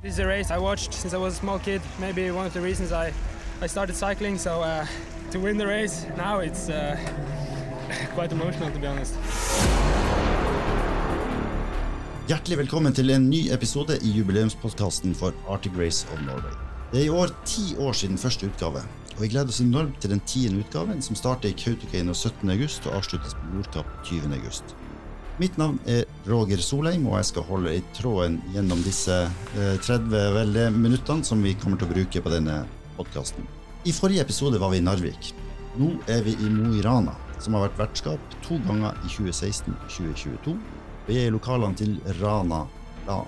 This is a race I watched since I was a small kid. Maybe one of the reasons I, I started cycling. So uh, to win the race now, it's uh, quite emotional to be honest. Hjertelig velkommen til en ny episode i jubileumspodkasten for Arctic Race of Norway. Det er i år ti år siden første utgave, og vi gleder oss enormt til den tiende utgaven, som starter i Kautokeino 17. august og avsluttes på Nordkapp 20. Mitt navn er Roger Solheim, og jeg skal holde i tråden gjennom disse eh, 30 vel minuttene som vi kommer til å bruke på denne podkasten. I forrige episode var vi i Narvik. Nå er vi i Mo i Rana, som har vært vertskap to ganger i 2016 og 2022. Vi er i lokalene til Rana La.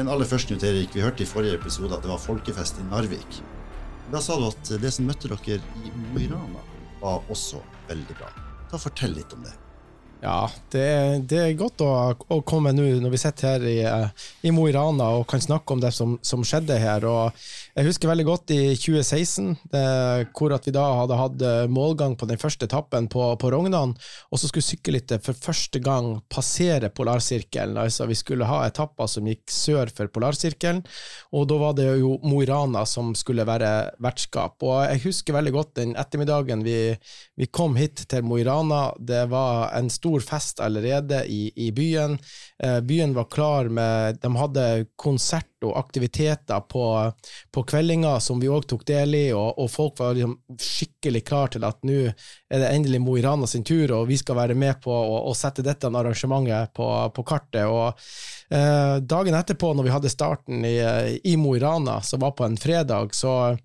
Men aller først, Knut Erik, vi hørte i forrige episode at det var folkefest i Narvik. Da sa du at det som møtte dere i Mo i Rana, var også veldig bra. Ta Fortell litt om det. Ja, det, det, er godt å, å komme nå når vi sitter her i, eh, i, Mo i Rana og kan snakke om det som, som, skjedde her. Og jeg husker veldig godt i 2016, det, hvor vi da hadde hatt eh, målgang på den første etappen på, på Rognan, og så skulle sykkelrittet for første gang passere polarsirkelen. Altså vi skulle ha etapper som gikk sør for polarsirkelen, og da var det jo Mo i Rana som skulle være vertskap. Og jeg husker veldig godt den ettermiddagen vi, vi kom hit til Mo i Rana. Det var en stor fest allerede i, i byen. Eh, byen var klar med De hadde konsert og aktiviteter på, på kveldinga som vi òg tok del i, og, og folk var liksom skikkelig klar til at nå er det endelig Mo i Rana sin tur, og vi skal være med på å sette dette arrangementet på, på kartet. og eh, Dagen etterpå, når vi hadde starten i, i Mo i Rana, som var på en fredag, så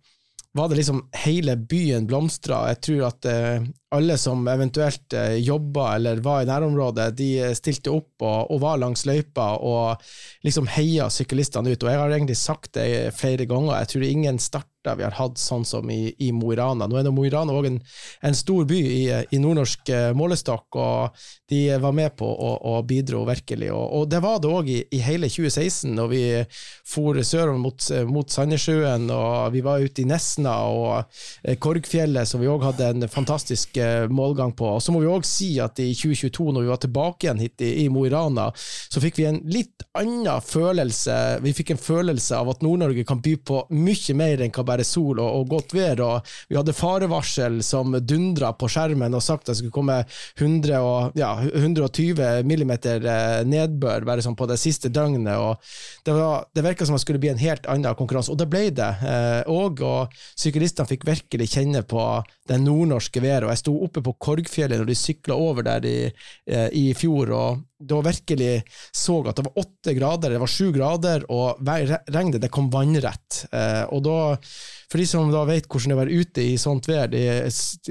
var det liksom hele byen blomstra. Jeg tror at eh, alle som eventuelt eh, jobba eller var i nærområdet, de stilte opp og, og, var langs løypa og liksom heia syklistene ut. Og jeg har egentlig sagt det flere ganger, jeg tror ingen starter vi har hatt sånn som i, i Mo i Rana. Nå er Mo i Rana òg en, en, stor by i, i nordnorsk eh, målestokk, og de var med på å, og bidro virkelig. Og, og, det var det òg i, i, hele 2016, når vi for sørover mot, mot Sandnessjøen, og vi var ute i Nesna og eh, Korgfjellet, som vi òg hadde en fantastisk eh, målgang på. Og så må vi òg si at i 2022, når vi var tilbake igjen hit i, i Mo i Rana, så fikk vi en litt annen følelse. Vi fikk en følelse av at Nord-Norge kan by på mye mer enn hva bare sol og, og godt vær. og Vi hadde farevarsel som dundra på skjermen og sagt at det skulle komme 100 og, ja, 120 millimeter eh, nedbør bare sånn på det siste døgnet. og Det, var, det virka som det skulle bli en helt annen konkurranse, og det ble det. òg. eh, og syklistene fikk virkelig kjenne på det nordnorske været. og Jeg sto oppe på Korgfjellet når de sykla over der i, eh, i fjor. og da virkelig så at det var åtte grader, det var sju grader, og regnet det kom vannrett. Eh, og da, For de som da vet hvordan det være ute i sånt vær, de,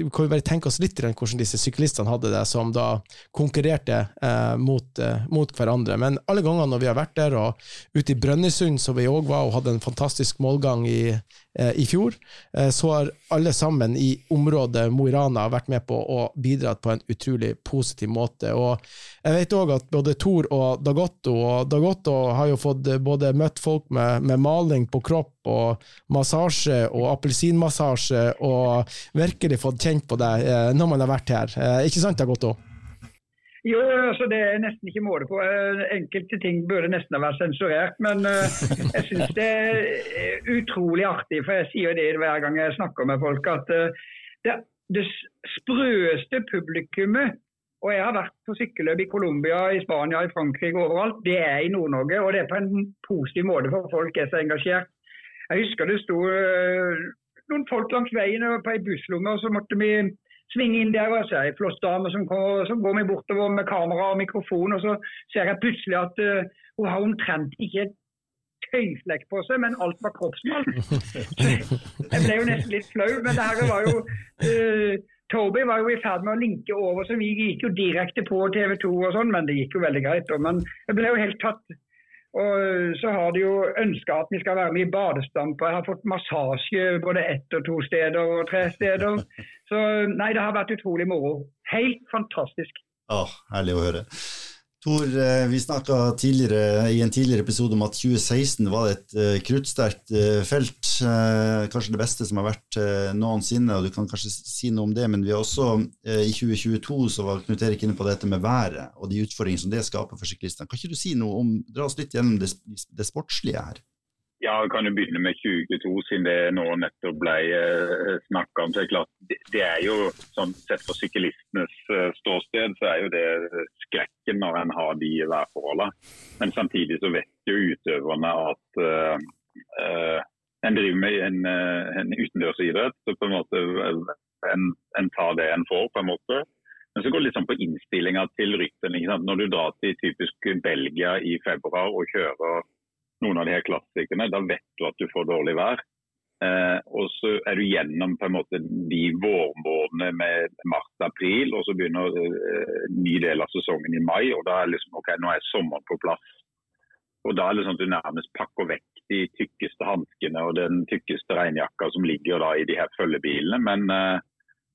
kan vi bare tenke oss litt hvordan disse syklistene hadde det, som da konkurrerte eh, mot, eh, mot, hverandre. Men alle gangene når vi har vært der, og ute i Brønnøysund, som vi òg var, og hadde en fantastisk målgang i, eh, i fjor, eh, så har alle sammen i området Mo i Rana vært med på å bidra på en utrolig positiv måte. Og jeg vet òg at både Thor og Dagotto og Dagotto har jo fått både møtt folk med, med maling på kropp og massasje og appelsinmassasje, og virkelig fått kjent på det eh, når man har vært her. Eh, ikke sant, Dagotto? Jo, altså det er nesten ikke målet på. Eh, enkelte ting burde nesten ha vært sensurert. Men jeg syns det er utrolig artig, for jeg sier det hver gang jeg snakker med folk, at det, det sprøeste publikummet og Jeg har vært på sykkelløp i Colombia, i Spania, i Frankrike, overalt. Det er i Nord-Norge, og det er på en positiv måte for folk er så engasjert. Jeg husker det sto øh, noen folk langs veien på ei busslomme, og så måtte vi svinge inn der. og så er ei flott dame som, som, går meg bortover med kamera og mikrofon, og så ser jeg plutselig at uh, hun har omtrent ikke tøyflekk på seg, men alt var kroppsmalt. jeg ble jo nesten litt flau, men det her var jo uh, Toby var jo i ferd med å linke over, så vi gikk jo direkte på TV 2 og sånn, men det gikk jo veldig greit. Men jeg ble jo helt tatt. Og så har de jo ønska at vi skal være med i badestamper. Jeg har fått massasje både ett og to steder og tre steder. Så nei, det har vært utrolig moro. Helt fantastisk. Åh, herlig å høre. Tor, eh, vi snakka i en tidligere episode om at 2016 var et uh, kruttsterkt uh, felt. Kanskje det beste som har vært noensinne, og du kan kanskje si noe om det. Men vi har også i 2022 så var Knut Erik inne på dette med været og de utfordringene som det skaper for syklistene. Kan ikke du si noe om, dra oss litt gjennom det, det sportslige her? Ja, vi kan jo begynne med 2022, siden det nå nettopp ble uh, snakka om. så er det, klart, det, er jo sånn Sett fra syklistenes uh, ståsted, så er jo det skrekken når en har de værforholdene. Men samtidig så vet jo utøverne at uh, en driver med en, en utendørsidrett. Så på en måte en, en, tar det en får, på en måte. Men så går det litt sånn på innstillinga til rytteren. Når du drar til typisk Belgia i februar og kjører noen av de her klassikerne, da vet du at du får dårlig vær. Eh, og så er du gjennom på en måte de vårmånedene med mars-april, og så begynner eh, ny del av sesongen i mai. og Da er liksom, ok, nå er sommeren på plass. Og Da er det sånn at du nærmest pakker vekk de tykkeste hanskene og den tykkeste regnjakka som ligger da i de her følgebilene. Men eh,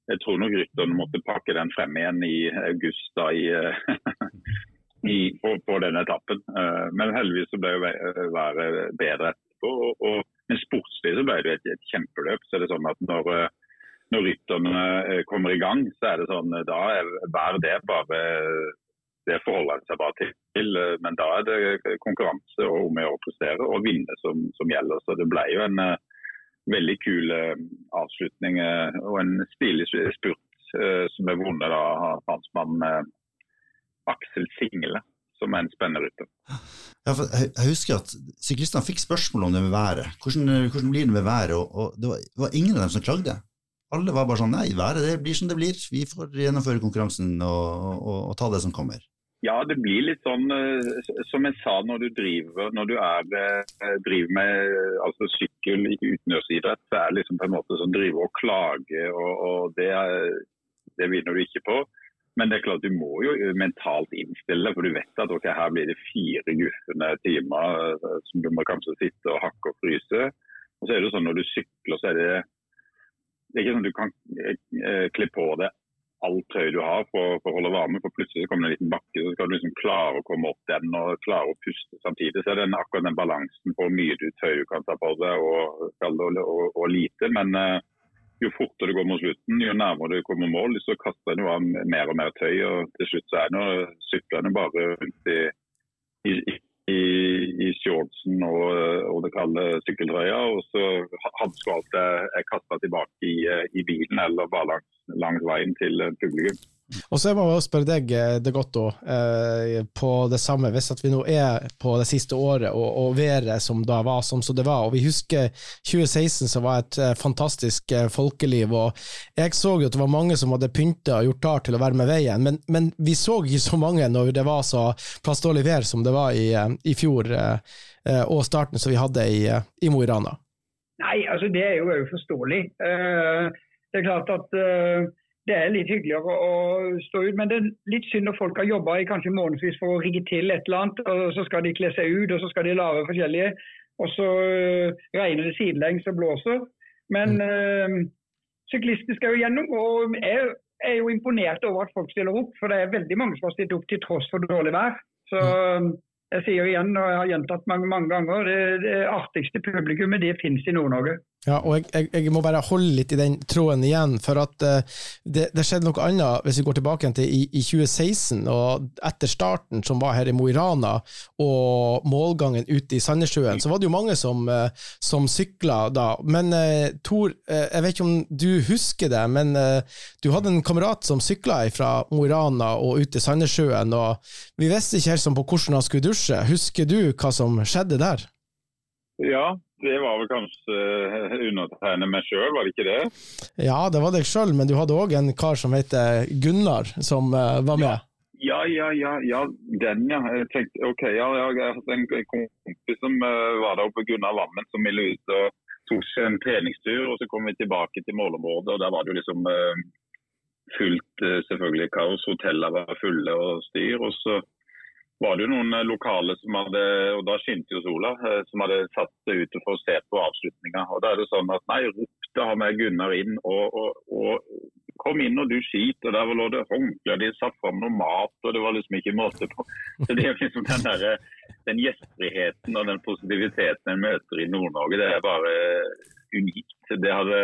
jeg tror nok rytterne måtte pakke den frem igjen i august da i eh, i, på, på, denne etappen. Uh, men heldigvis så ble været bedre etterpå. Og, og, men sportslig så ble det et, et kjempeløp. så er det sånn at Når, eh, når rytterne eh, kommer i gang, så er det sånn, da er hver det bare det forholder seg bare til. Men da er det konkurranse og om å prestere og vinne som, som, gjelder. Så det ble jo en veldig kul avslutning og en stilig spurt som er vunnet av franskmannen Aksel Single, som er en spennende rytter. Ja, jeg, husker at syklistene fikk spørsmål om det med været. Hvordan, hvordan blir det med været? Og, og det, var, det, var, ingen av dem som klagde. Alle var bare sånn nei, været det blir som det blir. Vi får gjennomføre konkurransen og, og, og ta det som kommer. Ja, det blir litt sånn eh, som jeg sa når du driver, når du er, eh, driver med altså sykkel utendørsidrett, så er det liksom på en måte sånn drive og klage, og, og det, det vinner du ikke på. Men det er klart du må jo mentalt innstille, for du vet at okay, her blir det fire guffende timer eh, som du må kanskje sitte og hakke og fryse. Og så er det sånn Når du sykler, så er det det er ikke sånn at du kan eh, kle på deg alt tøy du har for, for, å holde varme. for Plutselig så kommer det en liten bakke, så skal du liksom klare å komme opp den og klare å puste samtidig. Så er det akkurat den balansen på hvor mye du tøy du kan ta på deg og, og, og, og lite. Men uh, jo fortere det går mot slutten, jo nærmere det kommer mål, så kaster en av mer og mer tøy. og Til slutt så er nå syklene bare rundt i, i, i, i shortsen og, og det kalde sykkeltrøya. Og så hansker alt er kasta tilbake i, i, bilen eller bare langs, langs veien til publikum. Og så må jeg spørre deg, eh, Det Gotto, eh, på det samme. Hvis vi nå er på det siste året, og, og været som da var som det var, og vi husker 2016 som var et eh, fantastisk folkeliv, og jeg så jo at det var mange som hadde pynta og gjort klar til å være med veien, men, men, vi så ikke så mange når det var så plastdårlig vær som det var i, i fjor, og starten som vi hadde i, i Mo i Rana. Nei, altså det er jo forståelig. Det er klart at det er litt hyggeligere å stå ut. Men det er litt synd når folk har jobba i kanskje månedsvis for å rigge til et eller annet, og så skal de kle seg ut og så skal de lage forskjellige, og så uh, regner det sidelengs og blåser. Men øh, syklistene skal jo gjennom, og jeg er jo imponert over at folk stiller opp. For det er veldig mange som har stilt opp til tross for dårlig vær. Så mm. jeg sier igjen, og jeg har gjentatt mange, mange ganger, det, det artigste publikummet det finnes i Nord-Norge. Ja, og jeg, jeg, jeg, må bare holde litt i den tråden igjen, for at uh, det, det, skjedde noe annet hvis vi går tilbake til i, i 2016, og etter starten som var her i Mo i Rana, og målgangen ute i Sandnessjøen, så var det jo mange som, uh, som sykla da. Men uh, Tor, jeg vet ikke om du husker det, men du hadde en kamerat som sykla fra Mo i Rana og ut til Sandnessjøen, og vi visste ikke helt sånn på hvordan han skulle dusje. Husker du hva som skjedde der? Ja, det var vel kanskje eh, undertegnet meg sjøl, var det ikke det? Ja, det var deg sjøl, men du hadde òg en kar som heter Gunnar, som uh, var med. Ja, ja, ja, ja, den ja. Jeg tenkte, ok, ja, Jeg hadde en kompis som var der oppe, Gunnar Vammen, som ville ut og tok seg en treningstur. og Så kom vi tilbake til målområdet, og der var det jo liksom fullt selvfølgelig kaos. Hotellene var fulle og styr. og så var det jo noen eh, lokale som hadde og da skinte jo sola, eh, som hadde satt seg ute for å se på avslutninga. Og Da er det sånn at nei, ropte han med Gunnar inn og, og, og, kom inn og du skit. Og der lå det håndklær, de satt fram noe mat, og det var liksom ikke måte på. Så det er liksom den, der, den gjestfriheten og den positiviteten en møter i Nord-Norge, det er bare unikt. Det hadde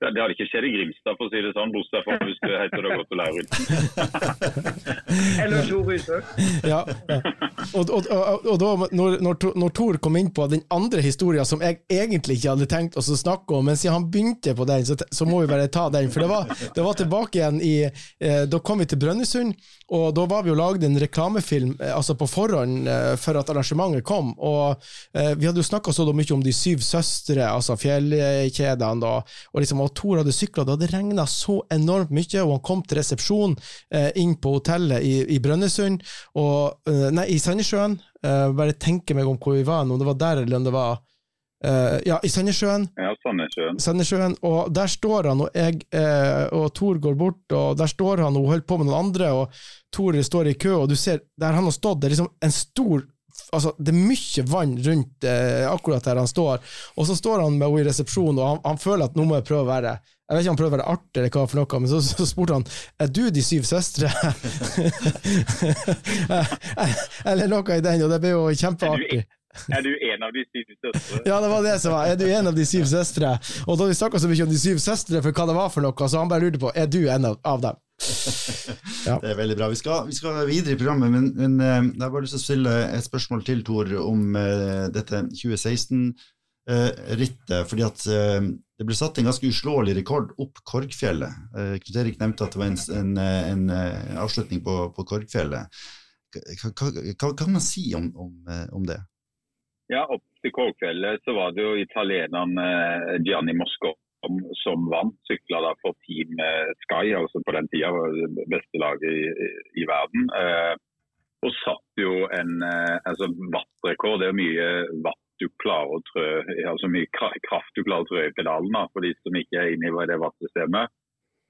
det, det hadde ikke skjedd i Grimstad, for å si det sånn, bortsett fra hvis du heter det godt å lære ut. Eller Tor Husø. Ja, ja. Og, og, og, og da, når, når, Tor- når Tor kom inn på den andre historien som jeg egentlig ikke hadde tenkt oss å snakke om, men siden han begynte på den, så, så må vi bare ta den. For det var, det var tilbake igjen i eh, Da kom vi til Brønnøysund, og da var vi jo lagd en reklamefilm eh, altså på forhånd eh, for at arrangementet kom. Og eh, vi hadde jo snakka så mye om de syv søstre, altså fjellkjedene, da, og liksom og Tor hadde sykla, det hadde regna så enormt mye, og han kom til resepsjon eh, inn på hotellet i, i Brønnøysund, og eh, Nei, i Sandnessjøen. Eh, bare tenke meg om hvor vi var, om det var der eller om det var eh, Ja, i Sandnessjøen. Ja, Sandnessjøen. Og der står han, og jeg eh, og Tor går bort, og der står han og holder på med noen andre, og Tor står i kø, og du ser der han har stått, det er liksom en stor Altså, det er mye vann rundt eh, akkurat der han står, og så står han med henne i resepsjonen, og han, han føler at nå må jeg prøve å være jeg vet ikke om han prøver å være artig, eller hva for noe, men så, så spurte han er du de syv søstre. eller noe i den, og det ble jo kjempeartig. Er du en av de syv søstre? Ja, det var det som var. Er du en av de syv søstre? Og da vi snakka så mye om de syv søstre for hva det var for noe, så han bare lurte på er du en av, av dem. Det er veldig bra. Vi skal, vi skal videre i programmet, men, men eh, jeg har bare lyst til å stille et spørsmål til, Tor, om uh, dette 2016-rittet. fordi at uh, det ble satt en ganske uslåelig rekord opp Korgfjellet. Eh, Knut Erik nevnte at det var en, en, en, eh, avslutning på, på Korgfjellet. Hva, kan man si om, om, eh, om det? Ja, opp til Korgfjellet så var det jo italieneren eh, Gianni Mosco som, som vant. Sykla da for Team eh, Sky, altså på den tida det beste laget i, i, verden. Eh, og satt jo en eh, altså wattrekord. Det er mye watt du klarer å trø, altså mye kra- kraft du klarer å trø i pedalen da, for de som ikke er inne i det wattsystemet.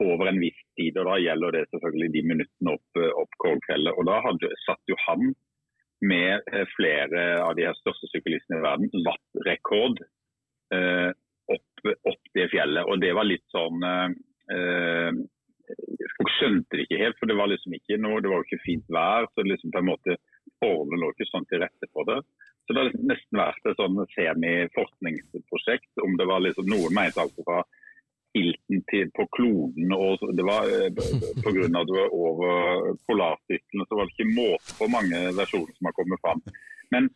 Over en viss tid, og da gjelder det selvfølgelig de minuttene opp, eh, opp Kålfjellet. Og da hadde, satt jo han med eh, flere av de her største syklistene i verden, wattrekord eh, opp, det fjellet. Og det var litt sånn eh, eh, Folk skjønte det ikke helt, for det var liksom ikke noe, det var jo ikke fint vær. så liksom på en måte Forholdene lå ikke sånn til rette for det. Så det har liksom nesten vært et sånn semi-forskningsprosjekt. om det var liksom Noen mente alt fra Hilton til, på kloden, og det var Pga. på grunn at det var over polarsirkelen, så var det ikke måte på mange versjoner som har kommet fram. Men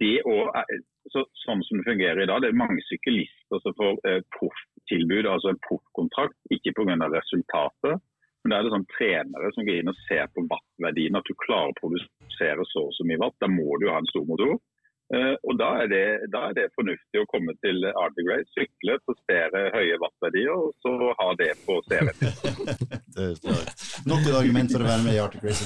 det å, så, sånn som det fungerer i dag, det er mange syklister som får eh, profftilbud, altså en proffkontrakt, ikke pga. resultatet. Men da er det sånn trenere som går inn og ser på wattverdien, at du klarer å produsere så og så mye watt. Da må du ha en stor motor. Eh, og da er, det, da er det fornuftig å komme til Arctic Race, sykle, prestere høye wattverdier, og så ha det på CV-en. Nok et argument for å være med i Arctic Race.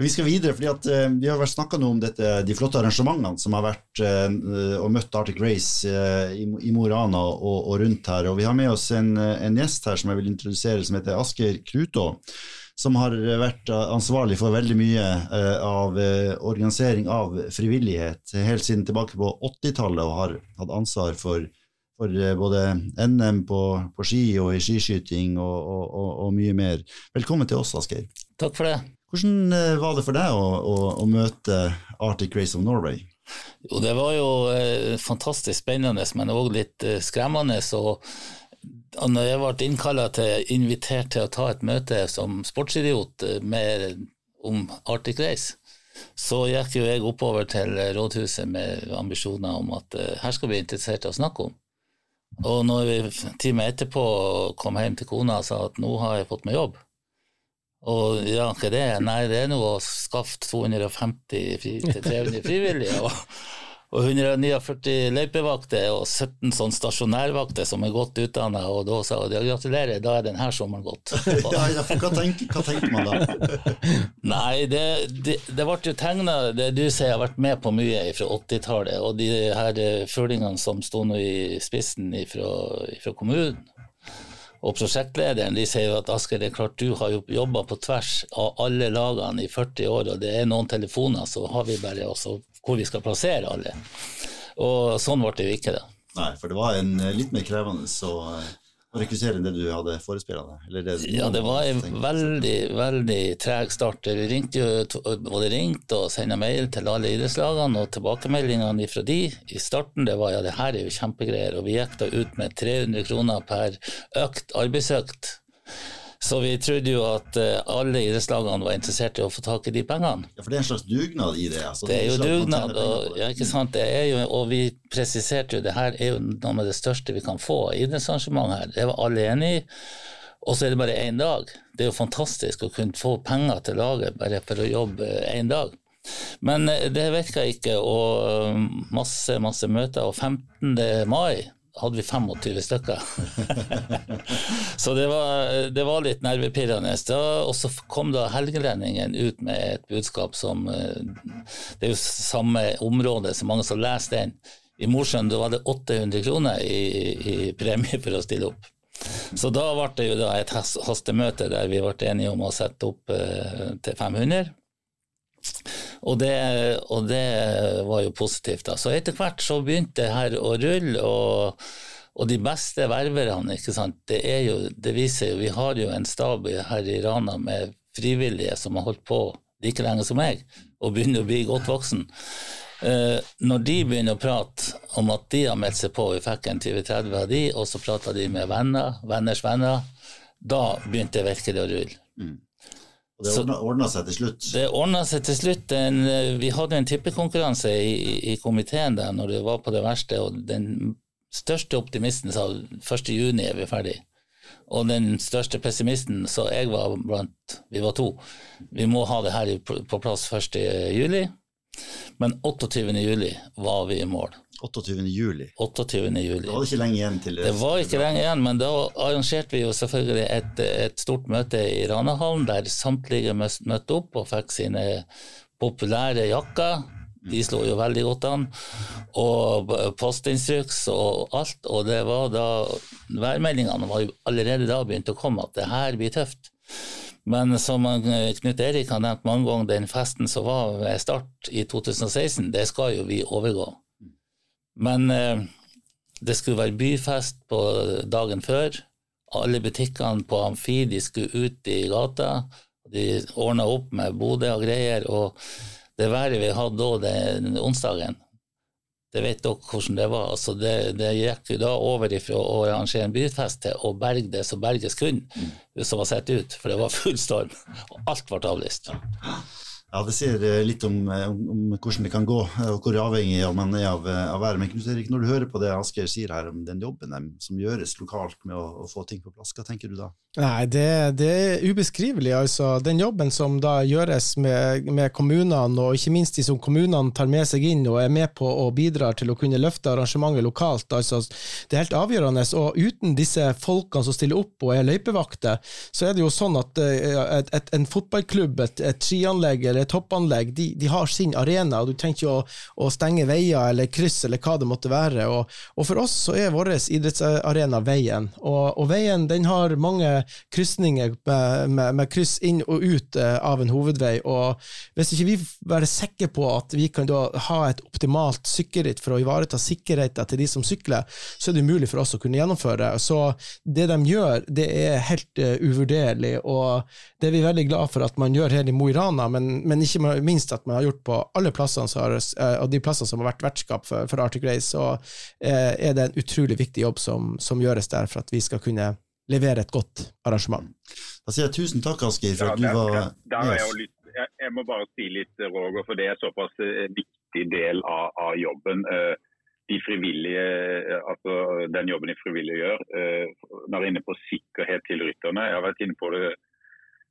Vi skal videre, fordi at eh, vi har snakka om dette, de flotte arrangementene som har vært eh, og møtt Arctic Race eh, i, i Mo i Rana og, og rundt her. Og vi har med oss en, en gjest her som jeg vil introdusere, som heter Asker Krutå. Som har vært ansvarlig for veldig mye av organisering av frivillighet helt siden tilbake på 80-tallet, og har hatt ansvar for for både NM på, på ski og i skiskyting og, og, og, og mye mer. Velkommen til oss, Asgeir. Takk for det. Hvordan eh, var det for deg å, å, å møte Arctic Race of Norway? Jo, det var jo eh, fantastisk spennende, men òg litt eh, skremmende. Og når jeg ble innkalla til, invitert til å ta et møte som sportsidiot eh, med, om Arctic Race, så gikk jo jeg oppover til rådhuset med ambisjoner om at eh, her skal vi interessert i å snakke om. Og når vi timen etterpå kom hjem til kona og sa at nå har jeg fått meg jobb, og ja, hva er det? Nei, det er noe å skaffe 250 fri, til 300 frivillige. Og, og 149 løypevakter og 17 sånn stasjonærvakter som er godt utdanna, og da sa jeg gratulerer, da er denne sommeren gått. Ja, ja, hva, tenker, hva tenker man da? Nei, det, det, det ble jo tegna det du sier, har vært med på mye fra 80-tallet, og de her eh, fuglingene som sto nå i spissen fra kommunen. Og prosjektlederen de sier jo at Asker, det er klart du har jo jobba på tvers av alle lagene i 40 år, og det er noen telefoner, så har vi bare også hvor vi skal plassere alle. Og sånn ble det jo ikke, da. Nei, for det var en eh, litt mer krevende å, å rekruttere enn det du hadde forespeila deg? Ja, det var en veldig, veldig treg start. Vi ringte jo, både ringte og sendte mail til alle idrettslagene, og tilbakemeldingene fra de i starten det var ja, det her er jo kjempegreier. Og vi gikk da ut med 300 kroner per økt arbeidsøkt. Så vi trodde jo at eh, alle idrettslagene var interessert i å få tak i de pengene. Ja, For det er en slags dugnad i det? Altså, det er jo dugnad, og, ja, ikke sant? Det jo, og vi presiserte jo det her er jo noe av det største vi kan få idrettsarrangement her. Det var alle enig i. Og så er det bare én dag. Det er jo fantastisk å kunne få penger til laget bare for å jobbe én dag. Men eh, det virka ikke, og eh, masse, masse møter. Og 15. mai hadde vi 25 stykker. så det var, det var, litt nervepirrende. Og så kom da Helgelendingen ut med et budskap som eh, Det er jo samme område, så mange som leser den. I Mosjøen var det 800 kroner i, i, premie for å stille opp. Så da ble det jo da et hastemøte der vi ble enige om å sette opp eh, til 500. Og det, og det, var jo positivt. da. Så etter hvert så begynte det her å rulle, og, og de beste ververne, ikke sant, det, er jo, det viser jo Vi har jo en stab her i Rana med frivillige som har holdt på like lenge som meg, og begynner å bli godt voksen. Eh, når de begynner å prate om at de har meldt seg på, vi fikk en 20-30 av de, og så prata de med venner, venners venner, da begynte det virkelig å rulle. Mm. Og det ordna seg til slutt? Det ordna seg til slutt. En, vi hadde en tippekonkurranse i, i, komiteen der når det var på det verste, og den største optimisten sa 1.6 er vi ferdig. Og den største pessimisten, så jeg var blant Vi var to. Vi må ha det her på plass 1.7, men 28.7 var vi i mål. 28. juli. 28. juli. Det var ikke lenge igjen til det. Det var ikke lenge igjen, men da arrangerte vi jo selvfølgelig et, et stort møte i Ranahallen, der samtlige møtte opp og fikk sine populære jakker. De slo jo veldig godt an. Og postinstruks og alt. Og det var da Værmeldingene var jo allerede da begynt å komme, at det her blir tøft. Men som Knut Erik har nevnt mange ganger, den festen som var ved start i 2016, det skal jo vi overgå. Men eh, det skulle være byfest på dagen før. Alle butikkene på Amfi de skulle ut i gata. De ordna opp med Bodø og greier. Og det været vi hadde da den onsdagen, det vet dere hvordan det var. Altså det, det, gikk jo da over ifra å arrangere en byfest til å berge det som berges kunne, mm. som var satt ut. For det var full storm, og alt ble avlyst. Ja, Det sier eh, litt om, eh, om, om, hvordan det kan gå, eh, og hvor avhengig man er av, av været. Men Knut Erik, når du hører på det Asgeir sier her om den jobben som gjøres lokalt med å, å, få ting på plass, hva tenker du da? Nei, Det, det er ubeskrivelig. altså. Den jobben som da gjøres med, med, kommunene, og ikke minst de som kommunene tar med seg inn og er med på og bidrar til å kunne løfte arrangementet lokalt, altså, det er helt avgjørende. Og uten disse folkene som stiller opp og er løypevakter, så er det jo sånn at et, et, en fotballklubb, et, et skianlegg eller toppanlegg, de, de, har sin arena, og du trenger ikke å, å, stenge veier eller kryss eller hva det måtte være. Og, og for oss så er vår idrettsarena veien, og, og, veien den har mange krysninger med, med, med, kryss inn og ut eh, av en hovedvei. og Hvis ikke vi er sikre på at vi kan ha et optimalt sykkelritt for å ivareta sikkerheten til de som sykler, så er det umulig for oss å kunne gjennomføre. Så det de gjør, det er helt uh, uvurderlig, og det er vi veldig glad for at man gjør her i Mo i Rana. men men ikke minst at man har gjort på alle plassene har, eh, og de plassene som har vært vertskap for, for Arctic Race, så eh, er det en utrolig viktig jobb som, som, gjøres der for at vi skal kunne levere et godt arrangement. Da sier jeg tusen takk, Asker, for at du var der, der jeg, litt, jeg, jeg, må bare si litt, Roger, for det er såpass eh, viktig del av, av jobben. De frivillige, altså Den jobben de frivillige gjør. Når jeg er inne på sikkerhet til rytterne. Jeg har vært inne på det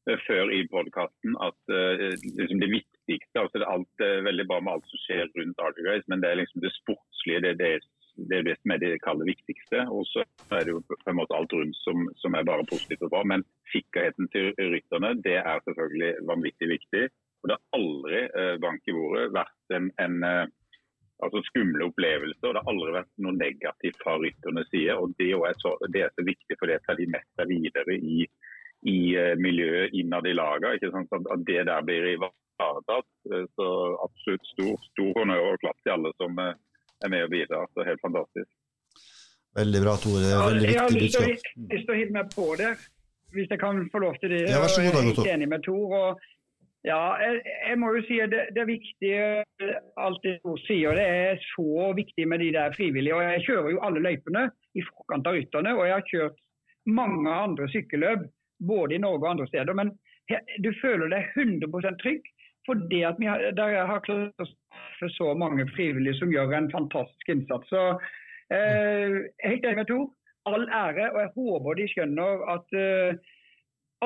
Eh, før i podkasten at uh, liksom det viktigste altså det, er alt, uh, veldig bra med alt som skjer rundt Arctic Race, men det er liksom det sportslige. Det, det, det det som er det kaller viktigste. Og så er det jo på en måte alt rundt som, som er bare positivt og bra. Men sikkerheten til rytterne det er selvfølgelig vanvittig viktig. Og det har aldri eh, bank i bordet vært en, en altså skumle opplevelse, og Det har aldri vært noe negativt fra rytternes side. og Det er så, det er så viktig, for det tar de med seg videre i i eh, miljøet innad i sant, At det der blir ivaretatt. Eh, så absolutt stor, stor honnør og klapp til alle som eh, er med og bidrar. Så helt fantastisk. Veldig bra, Tore. Det Ja, veldig jeg har viktig lyst til å- budskap. lyst til å hive meg på det, hvis jeg kan få lov til det. Ja, vær så god, jeg er ikke enig med Tor. Og, ja, jeg, jeg må jo si at det, det er viktig, alt det Tor sier. Det er så viktig med de der frivillige. og Jeg kjører jo alle løypene i forkant av rytterne, og jeg har kjørt mange andre sykkelløp, både i Norge og andre steder. Men du føler deg 100 trygg, fordi at vi har, har klart å skaffe så mange frivillige som gjør en fantastisk innsats. Så eh, helt enig med Tor. All ære, og jeg håper de skjønner at eh,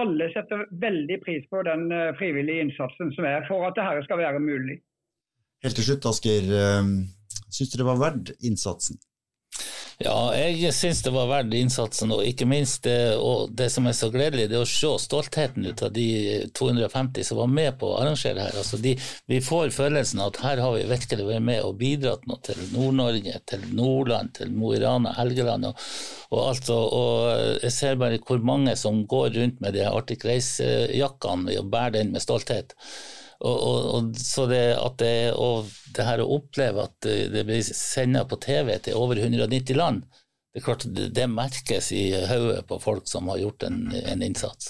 alle setter veldig pris på den eh, frivillige innsatsen som er for at dette skal være mulig. Helt til slutt, Asker. Um, Syns du det var verdt innsatsen? Ja, jeg syns det var verdt innsatsen, og ikke minst det, og det som er så gledelig, det er å se stoltheten ut av de 250 som var med på å arrangere her. Altså de, vi får følelsen av at her har vi virkelig vært med og bidratt noe til Nord-Norge, til Nordland, til Mo i Rana, Helgeland og, og alt. Og, og jeg ser bare hvor mange som går rundt med de Arctic Race-jakkene og bærer den med stolthet. Og, og, og så det, at det, og det her å oppleve at det, blir sendt på TV til over 190 land, det er klart det, merkes i hodet på folk som har gjort en, en innsats.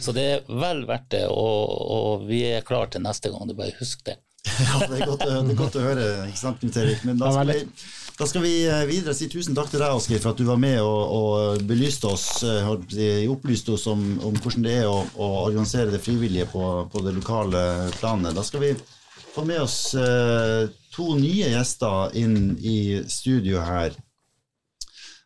Så det er vel verdt det, og, og vi er klar til neste gang. Du bare husk det. Ja, det er godt, det er godt å høre, ikke sant, Knut Erik. Men da skal, vi, da skal vi eh, videre si tusen takk til deg, Oskar, for at du var med og, og belyste oss, eh, opplyste oss om, om hvordan det er å, å organisere det frivillige på, på det lokale planet. Da skal vi få med oss eh, to nye gjester inn i studio her.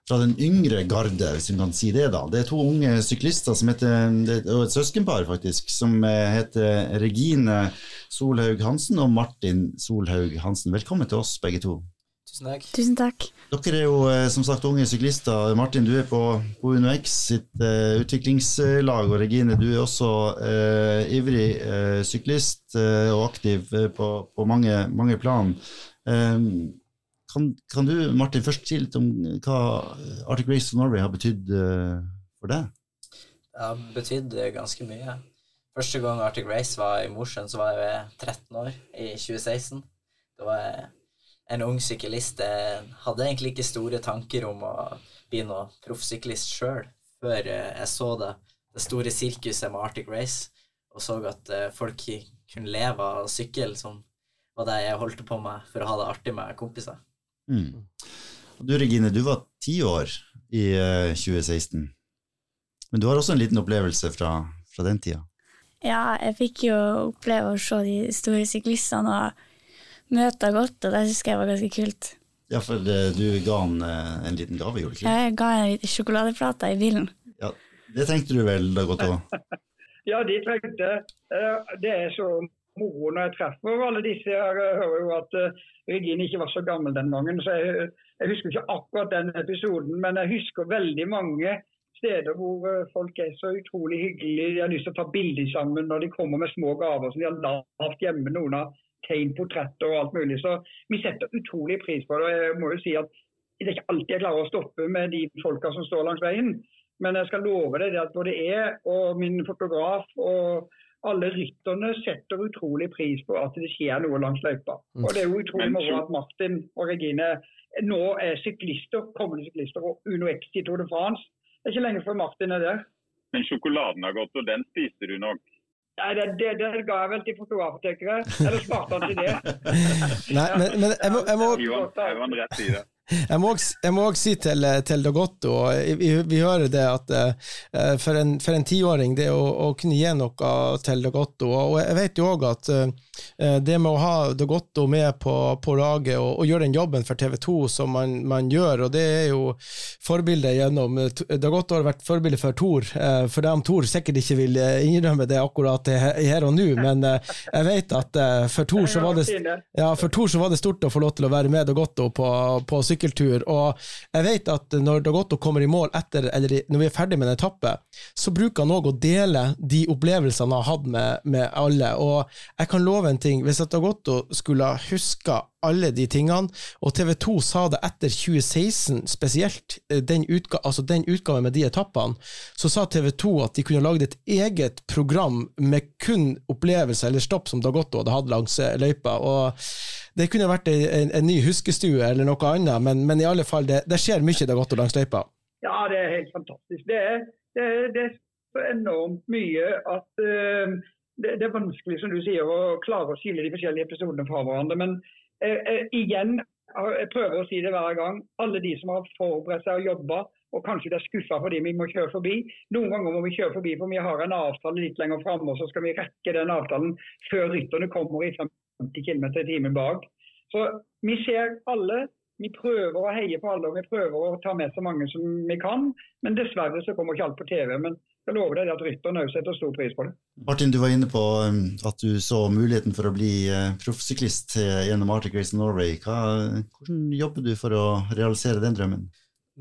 Fra den yngre garde, hvis vi kan si det. da. Det er to unge syklister som heter, er og et søskenpar faktisk, som eh, heter Regine Solhaug Hansen og Martin Solhaug Hansen. Velkommen til oss begge to. Tusen takk. Tusen takk. Dere er jo eh, som sagt unge syklister. Martin, du er på, på UnoX sitt uh, utviklingslag, og Regine, du er også uh, ivrig uh, syklist og aktiv på, på mange, mange plan. Um, kan, kan du, Martin, først si litt om hva Arctic Race of Norway har betydd for deg? Det har betydd ganske mye. Første gang Arctic Race var i Mosjøen, så var jeg 13 år, i 2016. Da var jeg en ung syklist. Jeg hadde egentlig ikke store tanker om å bli noe proffsyklist sjøl, før eh, jeg så det, det store sirkuset med Arctic Race, og så at eh, folk kunne leve av sykkel, som var det jeg holdt på med for å ha det artig med kompiser. Mm. Du Regine, du var ti år i eh, 2016. Men du har også en liten opplevelse fra, fra den tida. Ja, jeg fikk jo oppleve å se de store syklistene og møte godt, og det synes jeg var ganske kult. Ja, for eh, du ga han eh, en liten gave, gjorde du ikke? Jeg ga en liten sjokoladeplate i bilen. Ja, det tenkte du vel, da godt òg? Ja, de trengte eh, Det er så moro når jeg treffer alle disse. Jeg hører jo at Regine ikke var så gammel den gangen, så jeg, jeg husker ikke akkurat den episoden. Men jeg husker veldig mange steder hvor folk er så utrolig hyggelige. De har lyst til å ta bilder sammen når de kommer med små gaver som de har lagd hjemme. Noen har tegnet portretter og alt mulig. Så vi setter utrolig pris på det. og jeg må jo si at det er ikke alltid jeg klarer å stoppe med de folka som står langs veien. Men jeg skal love deg at både jeg og min fotograf og alle rytterne setter utrolig pris på at det skjer noe langs løypa. Og det er jo utrolig moro at Martin og Regine nå er syklister, kommende syklister og Uno X i Tour de France. Det er ikke lenge før Martin er der. Men sjokoladen har gått, og den spiser du nok. Nei, det, det, det ga jeg vel til fotoapotekere. Eller sparte han til det. Nei, men, men jeg, må, jeg, må, han- hiv han rett i det. Jeg, må også, si til, til Dagotto, vi, vi hører det at uh, for en, for en tiåring, det å, å kunne gi noe til Dagotto, og jeg vet jo òg at uh, det med å ha Dagotto med på, på laget og, og gjøre den jobben for TV 2 som man, man gjør, og det er jo forbildet gjennom Dagotto har vært forbilde for Tor, uh, for dem Tor sikkert ikke vil eh, innrømme det akkurat her og nå, men eh, jeg vet at eh, for Tor så var det ja, for Tor så var det stort å få lov til å være med Dagotto på, på sykkeltur, og jeg vet at når Dagotto kommer i mål etter, eller når vi er ferdig med en etappe, så bruker han òg å dele de opplevelsene han har hatt med, med alle, og jeg kan love en ting, hvis Dagotto skulle huska alle de tingene, og TV 2 sa det etter 2016 spesielt, eh, den, utga altså den utgaven med de etappene, så sa TV 2 at de kunne lagd et eget program med kun opplevelser eller stopp som Dagotto hadde hatt langs eh, løypa. og det kunne vært en, en, ny huskestue eller noe annet, men, men i alle fall, det, det skjer mye det godt og langs løypa? Ja, det er helt fantastisk. Det er, det det er så enormt mye at uh, det, det, er vanskelig som du sier, å klare å skille de forskjellige episodene fra hverandre. Men uh, uh, igjen, jeg prøver å si det hver gang, alle de som har forberedt seg og jobba, og kanskje de er skuffa fordi vi må kjøre forbi. Noen ganger må vi kjøre forbi for vi har en avtale litt lenger framme, og så skal vi rekke den avtalen før rytterne kommer i 50 km i timen bak. Så vi ser alle vi prøver å heie på alle og vi prøver å ta med så mange som vi kan. Men dessverre så kommer ikke alt på TV. Men jeg lover deg at rytteren òg setter stor pris på det. Martin, du var inne på um, at du så muligheten for å bli uh, proffsyklist uh, gjennom Arctic Race Norway. Hva, hvordan jobber du for å realisere den drømmen?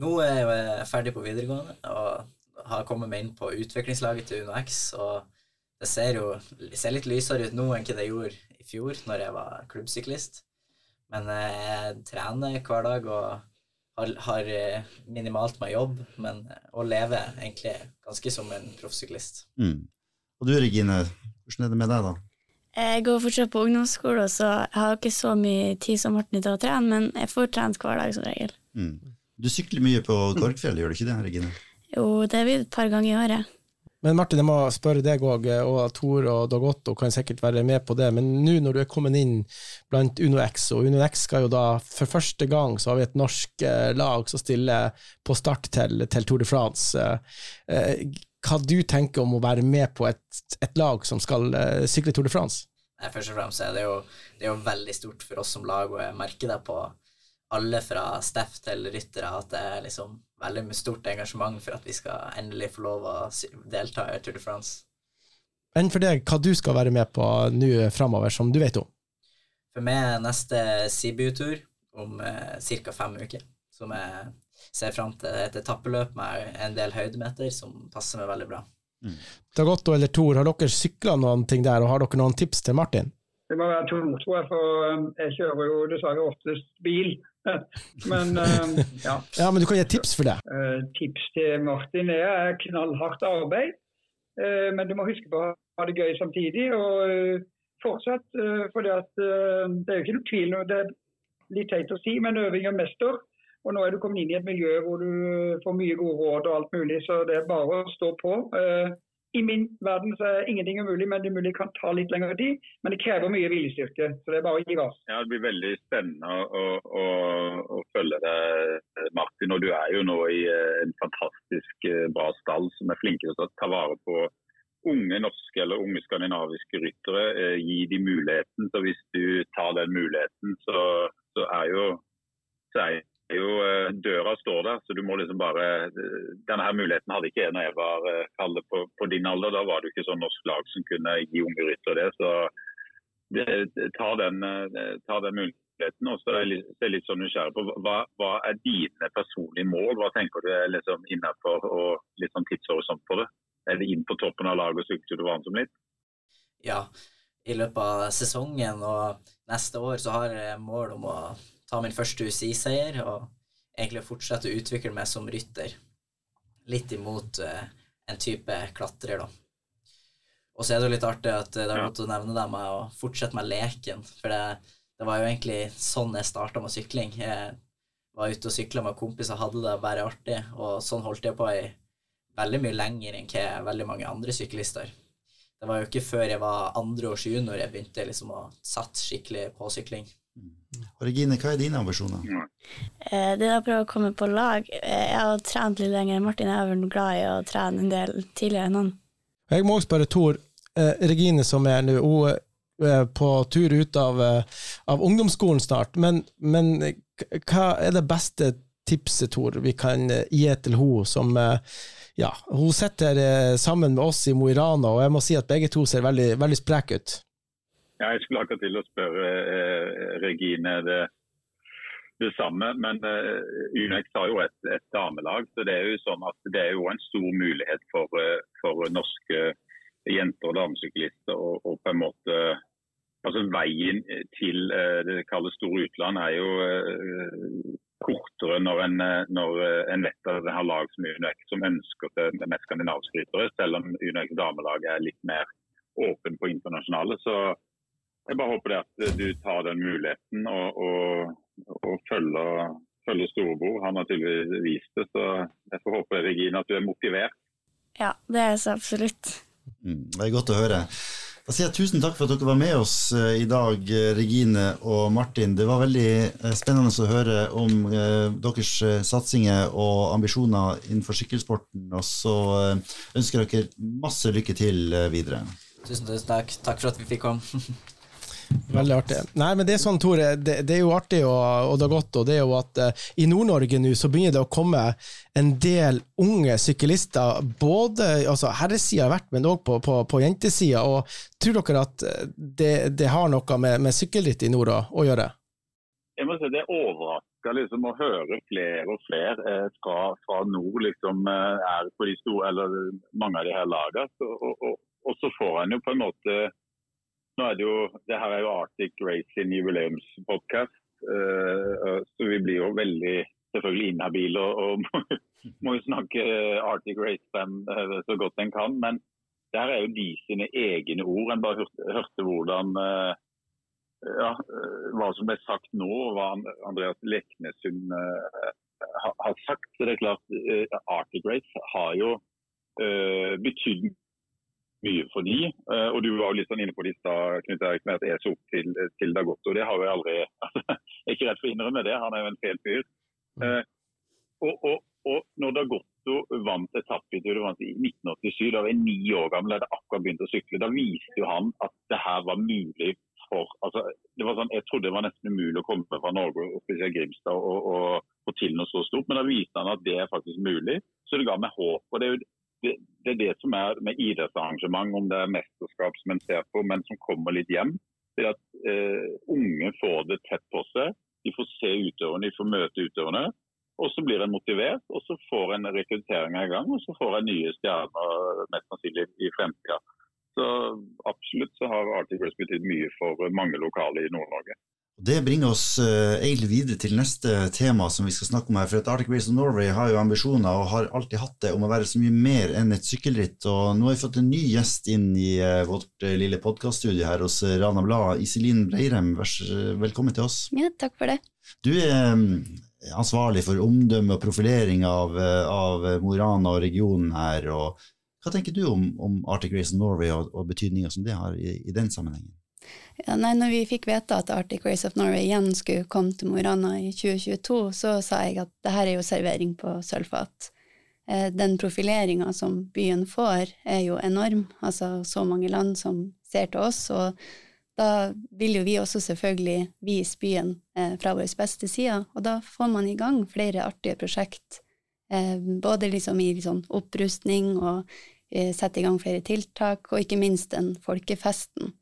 Nå er jeg ferdig på videregående og har kommet meg inn på utviklingslaget til UnoX. og det ser jo ser litt lysere ut nå enn hva det gjorde i fjor, når jeg var klubbsyklist. Men jeg trener hver dag og har, har eh, minimalt med jobb, men å leve egentlig ganske som en proffsyklist. Mm. Og du Regine, hvordan er det med deg, da? Jeg går fortsatt på ungdomsskole, så jeg har ikke så mye tid som Martin til å trene, men jeg får trent hver dag som regel. Mm. Du sykler mye på Korgfjell, gjør du ikke det, Regine? Jo, det blir et par ganger i året. Men Martin, jeg må spørre deg òg, og Tor og Dag Otto kan sikkert være med på det. Men nå når du er kommet inn blant UnoX, og UnoX skal jo da for første gang så har vi et norsk eh, lag som stiller på start til, til Tour de France. Eh, hva du tenker om å være med på et, et lag som skal eh, sykle Tour de France? Først og fremst er det, jo, det er jo veldig stort for oss som lag, og jeg merker det på alle fra Steff til ryttere at det er liksom veldig med stort engasjement for at vi skal endelig få lov å delta i Tour de France. Enn for deg, hva du skal være med på nå framover, som du vet om? For meg er neste Sibiu-tur om eh, ca. fem uker, som jeg ser fram til et etappeløp med en del høydemeter som passer meg veldig bra. Mm. Dagotto eller Tor, har dere sykla noen ting der, og har dere noen tips til Martin? Det må være to, tror jeg, for um, jeg kjører jo dessverre oftest bil. Men um, ja. ja. Men du kan gi tips for det? Uh, tips til Martin er knallhardt arbeid. Uh, men du må huske på å ha det gøy samtidig. Og uh, fortsett, for det, det er jo ikke noe tvil. Det er litt teit å si, men øving er mester. Og nå er du kommet inn i et miljø hvor du får mye gode råd og alt mulig, så det er bare å stå på. I min verden så er ingenting umulig, men det kan ta litt lengre tid. Men det krever mye viljestyrke, så det er bare å gi gass. Ja, Det blir veldig spennende å, å, å følge deg, Martin. Og du er jo nå i eh, en fantastisk eh, bra stall som er flinke til å ta vare på unge norske eller unge skandinaviske ryttere. Eh, gi de muligheten. Så hvis du tar den muligheten, så, så er jo så jo eh, Døra står der, så du må liksom bare eh, Denne her muligheten hadde ikke jeg når jeg var kallet på, på, din alder. Da var det ikke sånn norsk lag som kunne gi unge ryttere det. Så det, ta, den, eh, ta, den, muligheten. Og så er jeg litt, er litt sånn nysgjerrig på hva, hva, er dine personlige mål? Hva tenker du er liksom innenfor og litt sånn tidshorisont på det? Er det inn på toppen av laget og sykle til det som litt? Ja, i løpet av sesongen og neste år så har jeg mål om å ta min første UCI-seier og egentlig fortsette å utvikle meg som rytter. Litt imot uh, en type klatrer, da. Og så er det jo litt artig at det har gått å nevne det med å fortsette med leken. For det, det var jo egentlig sånn jeg starta med sykling. Jeg var ute og sykla med kompiser, hadde det bare artig, og sånn holdt jeg på i veldig mye lenger enn hva veldig mange andre syklister. Det var jo ikke før jeg var andre års junior jeg begynte liksom å satse skikkelig på sykling. Og Regine, hva er dine ambisjoner? Eh, det er å prøve å komme på lag. Eh, jeg har trent litt lenger. Martin er vært glad i å trene en del tidligere enn han. Jeg må også spørre Tor. Eh, Regine som er nå, hun er på tur ut av, av ungdomsskolen snart. Men, men, hva er det beste tipset, Tor, vi kan gi til henne som ja, Hun sitter sammen med oss i Mo i Rana, og jeg må si at begge to ser veldig, veldig spreke ut. Ja, jeg skulle akkurat til å spørre eh, Regine det, det, samme. Men eh, Unex har jo et, et, damelag, så det er jo sånn at det er jo en stor mulighet for, eh, for norske jenter og damesyklister å på en måte altså Veien til eh, det kalles store utland er jo eh, kortere når en, når en vet at en har lag som Unex som ønsker det mest skandinaviske ryttere, selv om Unex damelag er litt mer åpen på internasjonale. så jeg bare håper det at du tar den muligheten og, og, og følger, følger storebror. Han har tydeligvis vist det, så jeg får håpe Regina, at du er motivert. Ja, det er så absolutt. Mm, det er godt å høre. Da sier jeg tusen takk for at dere var med oss eh, i dag, eh, Regine og Martin. Det var veldig eh, spennende å høre om deres satsinger og ambisjoner innenfor sykkelsporten. Og så ønsker jeg dere masse lykke til videre. Tusen, tusen takk. Takk for at vi fikk komme. Veldig artig. Nei, men det er sånn, Tore, det, det er jo artig og, og, det er godt, og det er jo at uh, i Nord-Norge nå så begynner det å komme en del unge syklister, både altså herresida har vært, men òg på, på, på jentesida. Og tror dere at eh, det, det har noe med, med sykkelritt i nord å, å, gjøre? Jeg må si Det er overraska liksom, å høre flere og flere eh, fra, fra, nord liksom, eh, er på de store, eller mange av de her lagene. Og, og, og så får en jo på en måte nå er det jo, det her er jo Arctic Race sin jubileumspodkast, uh, så vi blir jo veldig selvfølgelig inhabile og, og må jo snakke Arctic Race-band uh, så godt en kan. Men det her er jo de sine egne ord. En bare hørte, hørte hvordan uh, ja, hva som ble sagt nå, og hva Andreas Leknesund har sagt. Det er klart, Arctic Race har jo betydd mye for de. Eh, og Du var jo litt sånn inne på det i stad, Knut Erik, med at jeg så opp til, til Dagotto. Det har jeg aldri altså, Jeg er ikke redd for å innrømme det, han er jo en fæl fyr. Mm. Eh, og, og, og, når Dagotto vant etappetouret i 1987, da var jeg ni år gammel, hadde akkurat begynt å sykle, da viste jo han at det her var mulig for altså, det var sånn, Jeg trodde det var nesten umulig å komme fra Norge og spesielt Grimstad og, og få til noe så stort, men da viste han at det er faktisk mulig. Så det ga meg håp. og det er jo det, er det som er med idrettsarrangement, om det er mesterskap som en ser på, men som kommer litt hjem. Det er at eh, Unge får det tett på seg. De får se utøverne, de får møte utøverne. Og så blir en motivert, og så får en rekruttering i gang, og så får en nye stjerner mest sannsynlig i fremtida. Så absolutt så har Arctic Race betydd mye for mange lokale i Nord-Norge. Det bringer oss uh, egentlig videre til neste tema som vi skal snakke om her. For at Arctic Race of Norway har jo ambisjoner, og har alltid hatt det, om å være så mye mer enn et sykkelritt. Og nå har vi fått en ny gjest inn i uh, vårt uh, lille podkaststudio her hos Rana Blad. Iselin Breirem, velkommen til oss. Ja, takk for det. Du er um, ansvarlig for omdømme og profilering av, av Mo i Rana og regionen her. og Hva tenker du om, om Arctic Race of Norway og, og betydninga som det har i, i den sammenhengen? Ja, nei, når vi fikk vite at Arctic Race of Norway igjen skulle komme til Mo i Rana i 2022, så sa jeg at det her er jo servering på sølvfat. Eh, den profileringa som byen får, er jo enorm. Altså så mange land som ser til oss. Og da vil jo vi også selvfølgelig vise byen eh, fra vår beste side. Og da får man i gang flere artige prosjekt. Eh, både liksom i liksom opprustning og sette i gang flere tiltak, og ikke minst den folkefesten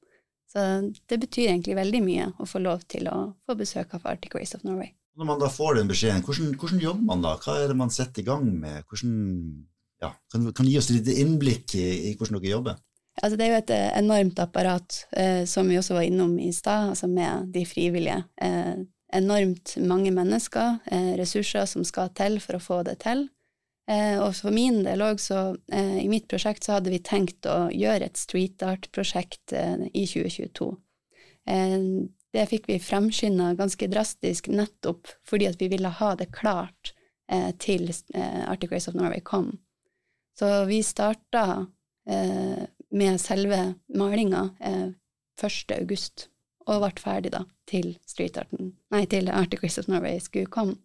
så det betyr egentlig veldig mye å få lov til å få besøk av Arctic Race of Norway. Når man da får den beskjeden, hvordan, hvordan jobber man da? Hva er det man setter i gang med? Hvordan, ja, kan, kan du gi oss litt innblikk i, i hvordan dere jobber? Altså, det er jo et eh, enormt apparat, eh, som vi også var innom i stad, altså med de frivillige. Eh, enormt mange mennesker, eh, ressurser som skal til for å få det til. Eh, og for min del òg, så eh, i mitt prosjekt så hadde vi tenkt å gjøre et street art-prosjekt eh, i 2022. Eh, det fikk vi fremskynda ganske drastisk nettopp fordi at vi ville ha det klart til Arctic Race of Norway kom. Så vi starta med selve malinga 1. august, og ble ferdig da til, nei, til Arctic Race of Norway skulle komme.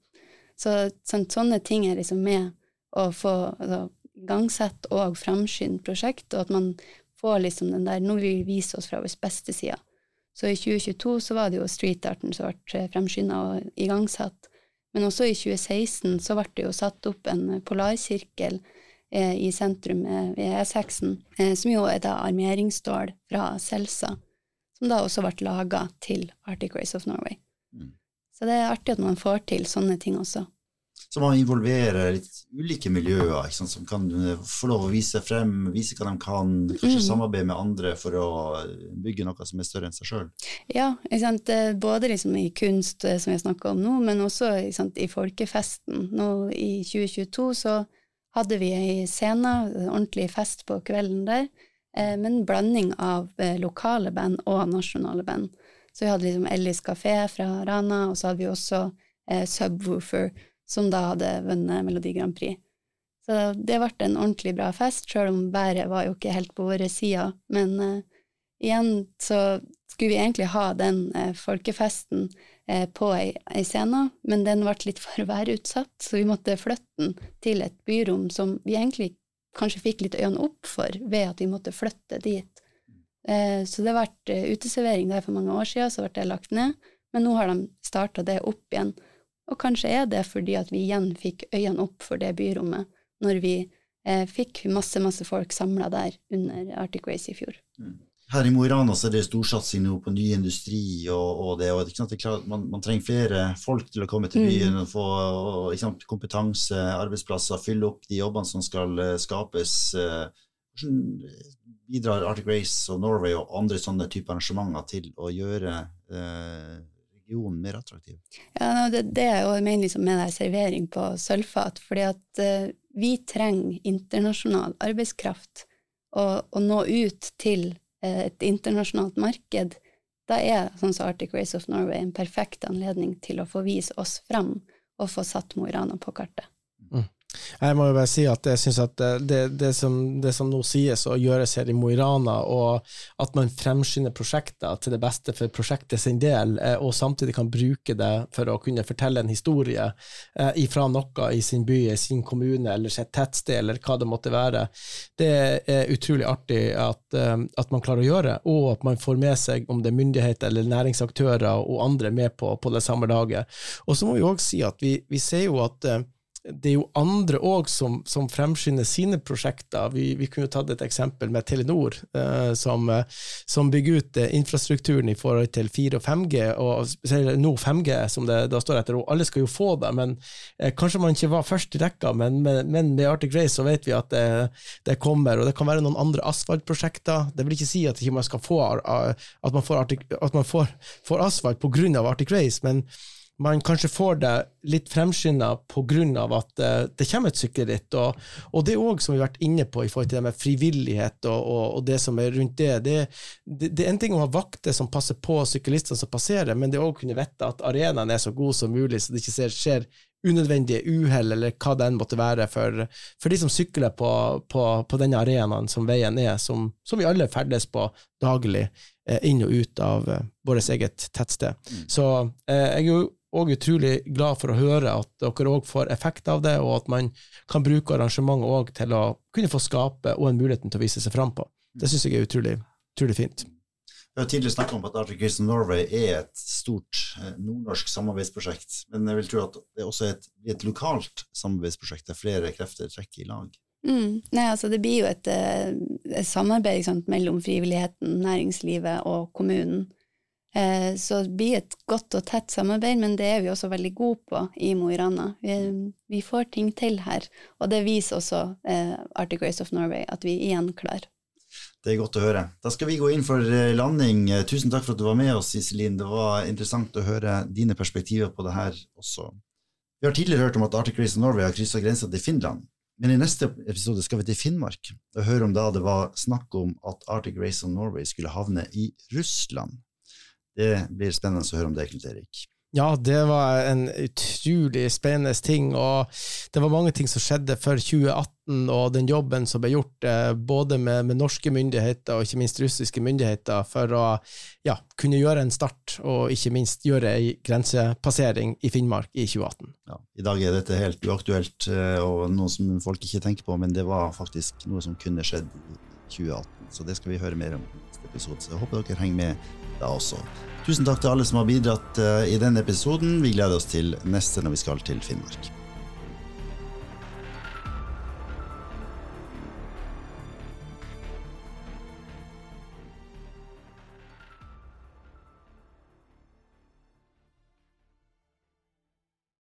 Så sånne ting er liksom med å få altså, igangsette og framskynde prosjekt, og at man får liksom den der Nå vil vi vise oss fra vår beste side. Så i 2022 så var det jo streetarten som ble fremskynda og igangsatt. Men også i 2016 så ble det jo satt opp en polarsirkel eh, i sentrum ved E6-en, eh, som jo er da armeringsstål fra Selsa, som da også ble laga til Arctic Race of Norway. Mm. Så det er artig at man får til sånne ting også så man involverer litt ulike miljøer sant, som kan eh, få lov å vise frem, vise hva de kan, kanskje mm. samarbeide med andre for å bygge noe som er større enn seg sjøl. Ja, både liksom i kunst, eh, som har snakka om nå, men også i folkefesten. Nå I 2022 så hadde vi ei scene, ordentlig fest på kvelden der, eh, men en blanding av eh, lokale band og nasjonale band. Så vi hadde liksom Ellis Kafé fra Rana, og så hadde vi også eh, Subwoofer, som da hadde vunnet Melodi Grand Prix. Så det ble en ordentlig bra fest, sjøl om været var jo ikke helt på våre sider. Men uh, igjen så skulle vi egentlig ha den uh, folkefesten uh, på ei, ei scene, men den ble litt for værutsatt, så vi måtte flytte den til et byrom som vi egentlig kanskje fikk litt øynene opp for ved at vi måtte flytte dit. Så det ble uteservering der for mange år siden, så ble det lagt ned, men nå har de starta det opp igjen. Og kanskje er det fordi at vi igjen fikk øynene opp for det byrommet, når vi eh, fikk masse, masse folk samla der under Arctic Race i fjor. Mm. Her i Mo i Rana er det storsatsing på ny industri, og, og det, og det klart, man, man, trenger flere folk til å komme til byen mm. og få og, sant, kompetanse, arbeidsplasser, fylle opp de jobbene som skal uh, skapes. Hvordan bidrar Arctic Race og Norway og andre sånne typer arrangementer til å gjøre uh, regionen mer attraktiv? Ja, det, det er jo mener liksom med servering på sølvfat, fordi at vi trenger internasjonal arbeidskraft. Og, å nå ut til uh, et internasjonalt marked, da er sånn som Arctic Race of Norway en perfekt anledning til å få vise oss fram og få satt Mo i Rana på kartet. Jeg må jo bare si at jeg syns at det, det, som, det, som, nå sies og gjøres her i Mo i Rana, og at man fremskynder prosjekter til det beste for prosjektet sin del, eh, og samtidig kan bruke det for å kunne fortelle en historie eh, ifra noe i sin by, i sin kommune eller sitt tettsted, eller hva det måtte være, det er utrolig artig at, eh, at man klarer å gjøre, og at man får med seg om det er myndigheter eller næringsaktører og andre med på, på det samme laget. Og så må vi òg si at vi, vi ser jo at det er jo andre òg som, som, fremskynder sine prosjekter. Vi, vi kunne tatt et eksempel med Telenor, eh, som, eh, som, bygger ut eh, infrastrukturen i forhold til 4 og 5G, og nå 5G, som det da står etter. og Alle skal jo få det, men eh, kanskje man ikke var først i rekka. Men, men, men, med Arctic Race så vet vi at det, det, kommer, og det kan være noen andre asfaltprosjekter. Det vil ikke si at man skal få eh, at man får, at man får, får asfalt pga. Arctic Race, men man kanskje får det litt fremskynda pga. at uh, det kommer et sykkelritt. Og, og det òg, som vi har vært inne på i forhold til det med frivillighet og, og, og det som er rundt det. Det, det. det, er en ting å ha vakter som passer på syklistene som passerer, men det å kunne vite at arenaen er så god som mulig, så det ikke skjer unødvendige uhell, eller hva det enn måtte være, for, for de som sykler på, på, på, denne arenaen som veien er, som, som vi alle ferdes på daglig, eh, inn og ut av eh, vårt eget tettsted. Mm. Så eh, jeg er jo og utrolig glad for å høre at dere òg får effekt av det, og at man kan bruke arrangementet òg til å kunne få skape og en muligheten til å vise seg fram på. Det syns jeg er utrolig, utrolig fint. Vi har tidligere snakket om at Arctic Race Norway er et stort eh, nordnorsk samarbeidsprosjekt, men jeg vil tro at det også er et, et lokalt samarbeidsprosjekt der flere krefter trekker i lag. Mm. Nei, altså Det blir jo et, eh, et samarbeid sant, mellom frivilligheten, næringslivet og kommunen. Eh, så det blir et godt og tett samarbeid, men det er vi også veldig gode på i Mo i Rana. Vi, vi, får ting til her, og det viser også eh, Arctic Race of Norway at vi igjen klarer. Det er godt å høre. Da skal vi gå inn for eh, landing. Tusen takk for at du var med oss, Iselin. Det var interessant å høre dine perspektiver på det her også. Vi har tidligere hørt om at Arctic Race of Norway har kryssa grensa til Finland. Men i neste episode skal vi til Finnmark og høre om da det var snakk om at Arctic Race of Norway skulle havne i Russland. Det blir spennende å høre om det, Knut Erik. Ja, det var en utrolig spennende ting, og det var mange ting som skjedde før 2018, og den jobben som ble gjort eh, både med, med, norske myndigheter og ikke minst russiske myndigheter for å ja, kunne gjøre en start, og ikke minst gjøre ei grensepassering i Finnmark i 2018. Ja, I dag er dette helt uaktuelt eh, og noe som folk ikke tenker på, men det var faktisk noe som kunne skjedd i 2018, så det skal vi høre mer om episode. Så jeg håper dere henger med da også. Tusen takk til alle som har bidratt eh, i denne episoden. Vi gleder oss til neste når vi skal til Finnmark.